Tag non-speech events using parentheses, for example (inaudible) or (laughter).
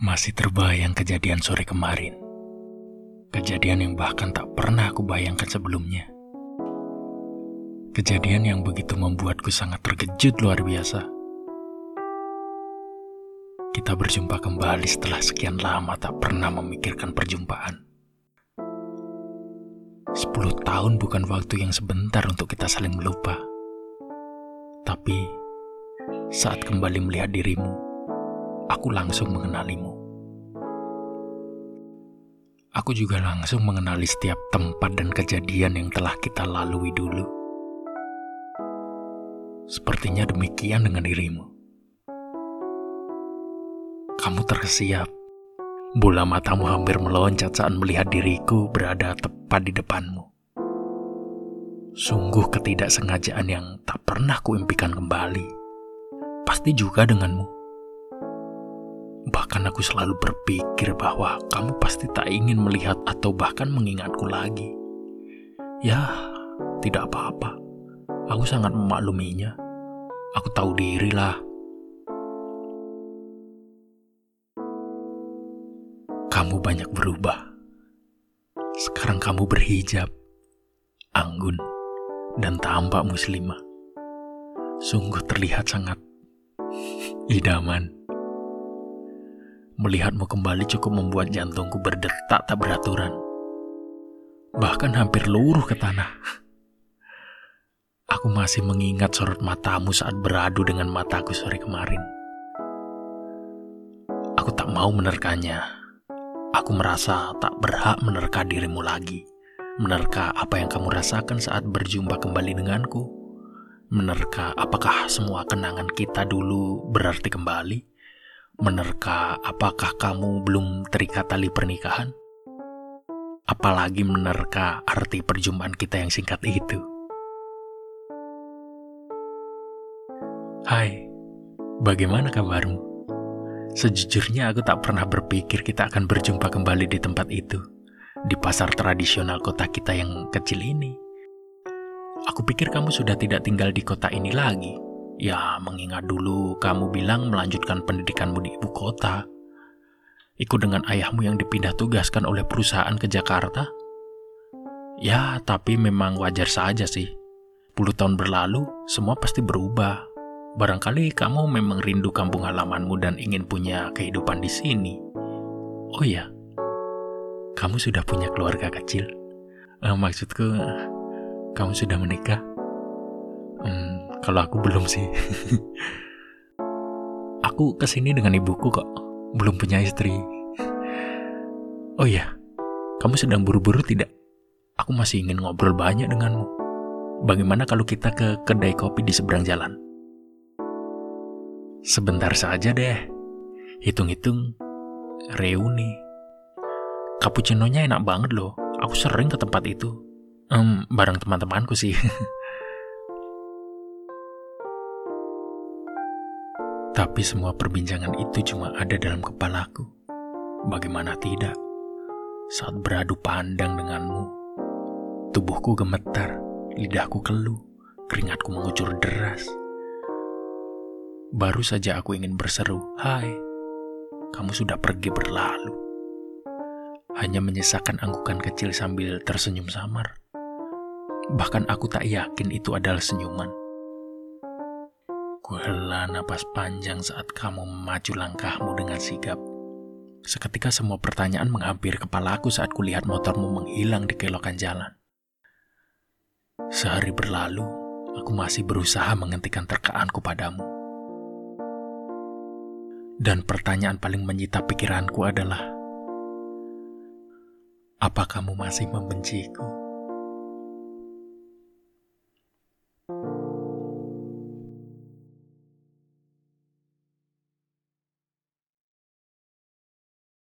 Masih terbayang kejadian sore kemarin. Kejadian yang bahkan tak pernah aku bayangkan sebelumnya. Kejadian yang begitu membuatku sangat terkejut luar biasa. Kita berjumpa kembali setelah sekian lama tak pernah memikirkan perjumpaan. Sepuluh tahun bukan waktu yang sebentar untuk kita saling melupa. Tapi, saat kembali melihat dirimu, aku langsung mengenalimu. Aku juga langsung mengenali setiap tempat dan kejadian yang telah kita lalui dulu. Sepertinya demikian dengan dirimu. Kamu tersiap. Bola matamu hampir meloncat saat melihat diriku berada tepat di depanmu. Sungguh ketidaksengajaan yang tak pernah kuimpikan kembali. Pasti juga denganmu. Bahkan aku selalu berpikir bahwa kamu pasti tak ingin melihat atau bahkan mengingatku lagi. Ya, tidak apa-apa. Aku sangat memakluminya. Aku tahu dirilah. Kamu banyak berubah. Sekarang kamu berhijab, anggun, dan tampak muslimah. Sungguh terlihat sangat (laughs) idaman. Melihatmu kembali cukup membuat jantungku berdetak tak beraturan. Bahkan hampir luruh ke tanah. Aku masih mengingat sorot matamu saat beradu dengan mataku sore kemarin. Aku tak mau menerkanya Aku merasa tak berhak menerka dirimu lagi. Menerka apa yang kamu rasakan saat berjumpa kembali denganku. Menerka apakah semua kenangan kita dulu berarti kembali. Menerka apakah kamu belum terikat tali pernikahan. Apalagi menerka arti perjumpaan kita yang singkat itu. Hai, bagaimana kabarmu? Sejujurnya aku tak pernah berpikir kita akan berjumpa kembali di tempat itu, di pasar tradisional kota kita yang kecil ini. Aku pikir kamu sudah tidak tinggal di kota ini lagi. Ya, mengingat dulu kamu bilang melanjutkan pendidikanmu di ibu kota. Ikut dengan ayahmu yang dipindah tugaskan oleh perusahaan ke Jakarta. Ya, tapi memang wajar saja sih. Puluh tahun berlalu, semua pasti berubah Barangkali kamu memang rindu kampung halamanmu dan ingin punya kehidupan di sini. Oh ya, kamu sudah punya keluarga kecil. Uh, maksudku, kamu sudah menikah? Hmm, kalau aku belum sih. (laughs) aku ke sini dengan ibuku kok, belum punya istri. Oh ya, kamu sedang buru-buru tidak? Aku masih ingin ngobrol banyak denganmu. Bagaimana kalau kita ke kedai kopi di seberang jalan? Sebentar saja deh. Hitung-hitung, reuni. Cappuccino-nya enak banget loh. Aku sering ke tempat itu. Um, bareng teman-temanku sih. (laughs) Tapi semua perbincangan itu cuma ada dalam kepalaku. Bagaimana tidak? Saat beradu pandang denganmu, tubuhku gemetar, lidahku keluh, keringatku mengucur deras. Baru saja aku ingin berseru, "Hai, kamu sudah pergi berlalu." Hanya menyisakan anggukan kecil sambil tersenyum samar. Bahkan aku tak yakin itu adalah senyuman. Kuhela napas panjang saat kamu memacu langkahmu dengan sigap. Seketika semua pertanyaan menghampiri kepalaku saat kulihat motormu menghilang di kelokan jalan. Sehari berlalu, aku masih berusaha menghentikan terkaanku padamu. Dan pertanyaan paling menyita pikiranku adalah, apa kamu masih membenciku?